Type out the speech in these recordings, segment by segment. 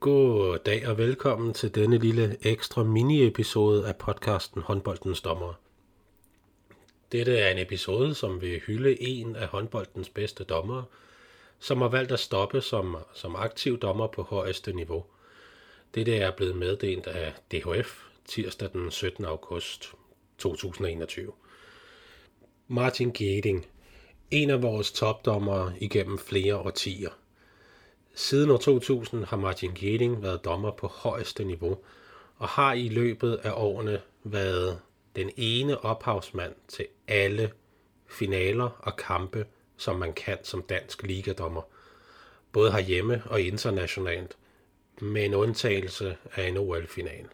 God dag og velkommen til denne lille ekstra mini-episode af podcasten Håndboldens Dommer. Dette er en episode, som vil hylde en af håndboldens bedste dommere, som har valgt at stoppe som, som aktiv dommer på højeste niveau. Dette er blevet meddelt af DHF tirsdag den 17. august 2021. Martin Geding, en af vores topdommere igennem flere årtier. Siden år 2000 har Martin Geding været dommer på højeste niveau, og har i løbet af årene været den ene ophavsmand til alle finaler og kampe, som man kan som dansk ligadommer, både herhjemme og internationalt, med en undtagelse af en OL-final.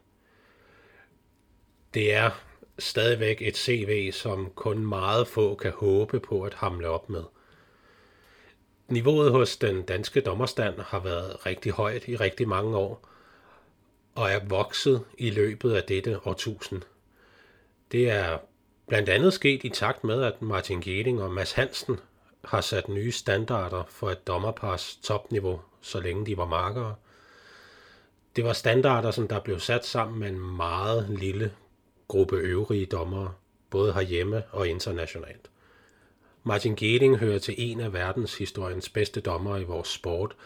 Det er stadigvæk et CV, som kun meget få kan håbe på at hamle op med. Niveauet hos den danske dommerstand har været rigtig højt i rigtig mange år, og er vokset i løbet af dette årtusind. Det er blandt andet sket i takt med, at Martin Geding og Mads Hansen har sat nye standarder for et dommerpars topniveau, så længe de var markere. Det var standarder, som der blev sat sammen med en meget lille gruppe øvrige dommere, både herhjemme og internationalt. Martin Geding hører til en af verdenshistoriens bedste dommere i vores sport,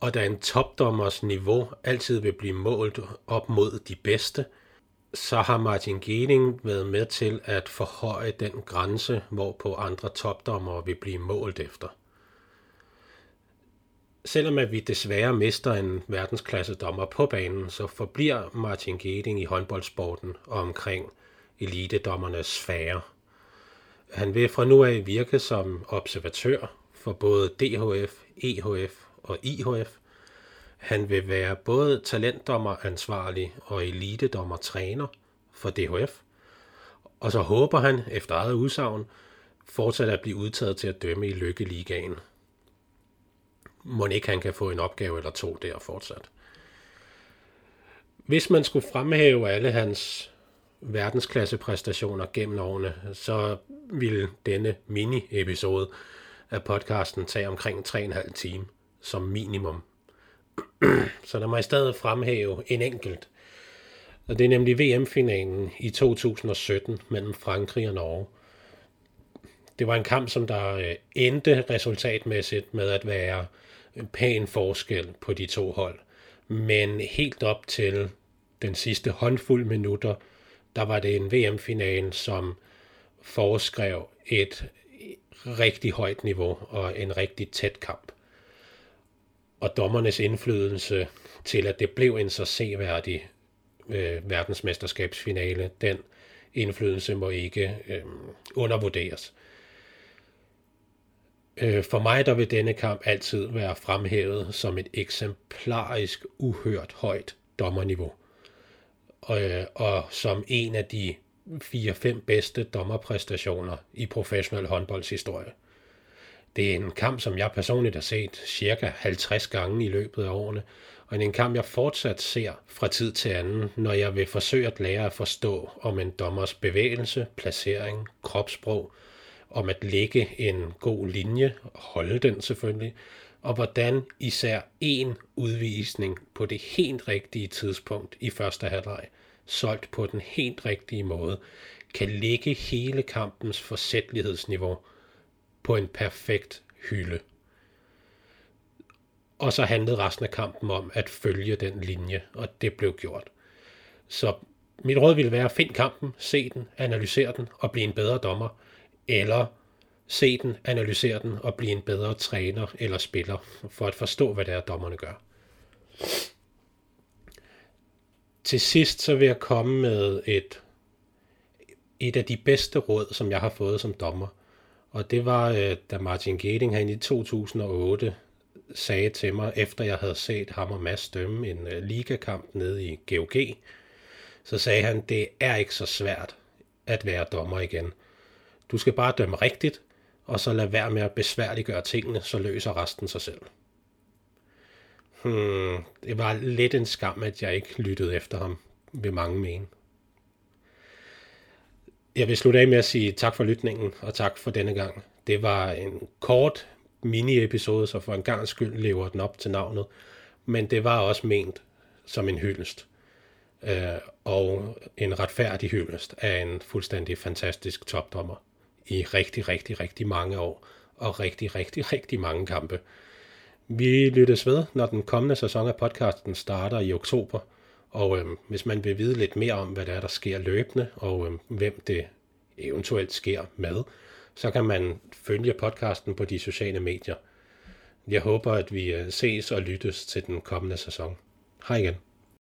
og da en topdommers niveau altid vil blive målt op mod de bedste, så har Martin Geding været med til at forhøje den grænse, hvorpå andre topdommere vil blive målt efter. Selvom at vi desværre mister en verdensklasse dommer på banen, så forbliver Martin Geding i håndboldsporten og omkring elitedommernes sfære. Han vil fra nu af virke som observatør for både DHF, EHF og IHF. Han vil være både talentdommer ansvarlig og elitedommer træner for DHF. Og så håber han, efter eget udsagn, fortsat at blive udtaget til at dømme i Lykkeligaen. Må ikke han kan få en opgave eller to der fortsat. Hvis man skulle fremhæve alle hans verdensklassepræstationer gennem årene, så vil denne mini-episode af podcasten tage omkring 3,5 time som minimum. så der må i stedet fremhæve en enkelt. Og det er nemlig VM-finalen i 2017 mellem Frankrig og Norge. Det var en kamp, som der øh, endte resultatmæssigt med at være en pæn forskel på de to hold. Men helt op til den sidste håndfuld minutter – der var det en VM-finale, som foreskrev et rigtig højt niveau og en rigtig tæt kamp. Og dommernes indflydelse til, at det blev en så seværdig øh, verdensmesterskabsfinale, den indflydelse må ikke øh, undervurderes. Øh, for mig der vil denne kamp altid være fremhævet som et eksemplarisk uhørt højt dommerniveau og, øh, og som en af de 4-5 bedste dommerpræstationer i professionel håndboldshistorie. Det er en kamp, som jeg personligt har set cirka 50 gange i løbet af årene, og en kamp, jeg fortsat ser fra tid til anden, når jeg vil forsøge at lære at forstå om en dommers bevægelse, placering, kropssprog, om at lægge en god linje, holde den selvfølgelig, og hvordan især en udvisning på det helt rigtige tidspunkt i første halvleg, solgt på den helt rigtige måde, kan lægge hele kampens forsætlighedsniveau på en perfekt hylde. Og så handlede resten af kampen om at følge den linje, og det blev gjort. Så mit råd ville være, find kampen, se den, analysere den og blive en bedre dommer, eller se den, analysere den og blive en bedre træner eller spiller, for at forstå, hvad det er, dommerne gør. Til sidst så vil jeg komme med et, et af de bedste råd, som jeg har fået som dommer. Og det var, øh, da Martin Geding han i 2008 sagde til mig, efter jeg havde set ham og Mads dømme en øh, ligakamp nede i GOG, så sagde han, det er ikke så svært at være dommer igen. Du skal bare dømme rigtigt, og så lad være med at besværliggøre tingene, så løser resten sig selv. Hmm, det var lidt en skam, at jeg ikke lyttede efter ham, vil mange mene. Jeg vil slutte af med at sige tak for lytningen, og tak for denne gang. Det var en kort mini-episode, så for en gang skyld lever den op til navnet. men det var også ment som en hyldest. Øh, og en retfærdig hyldest af en fuldstændig fantastisk topdommer i rigtig, rigtig, rigtig mange år og rigtig, rigtig, rigtig mange kampe. Vi lyttes ved, når den kommende sæson af podcasten starter i oktober, og øh, hvis man vil vide lidt mere om, hvad der er, der sker løbende, og øh, hvem det eventuelt sker med, så kan man følge podcasten på de sociale medier. Jeg håber, at vi øh, ses og lyttes til den kommende sæson. Hej igen.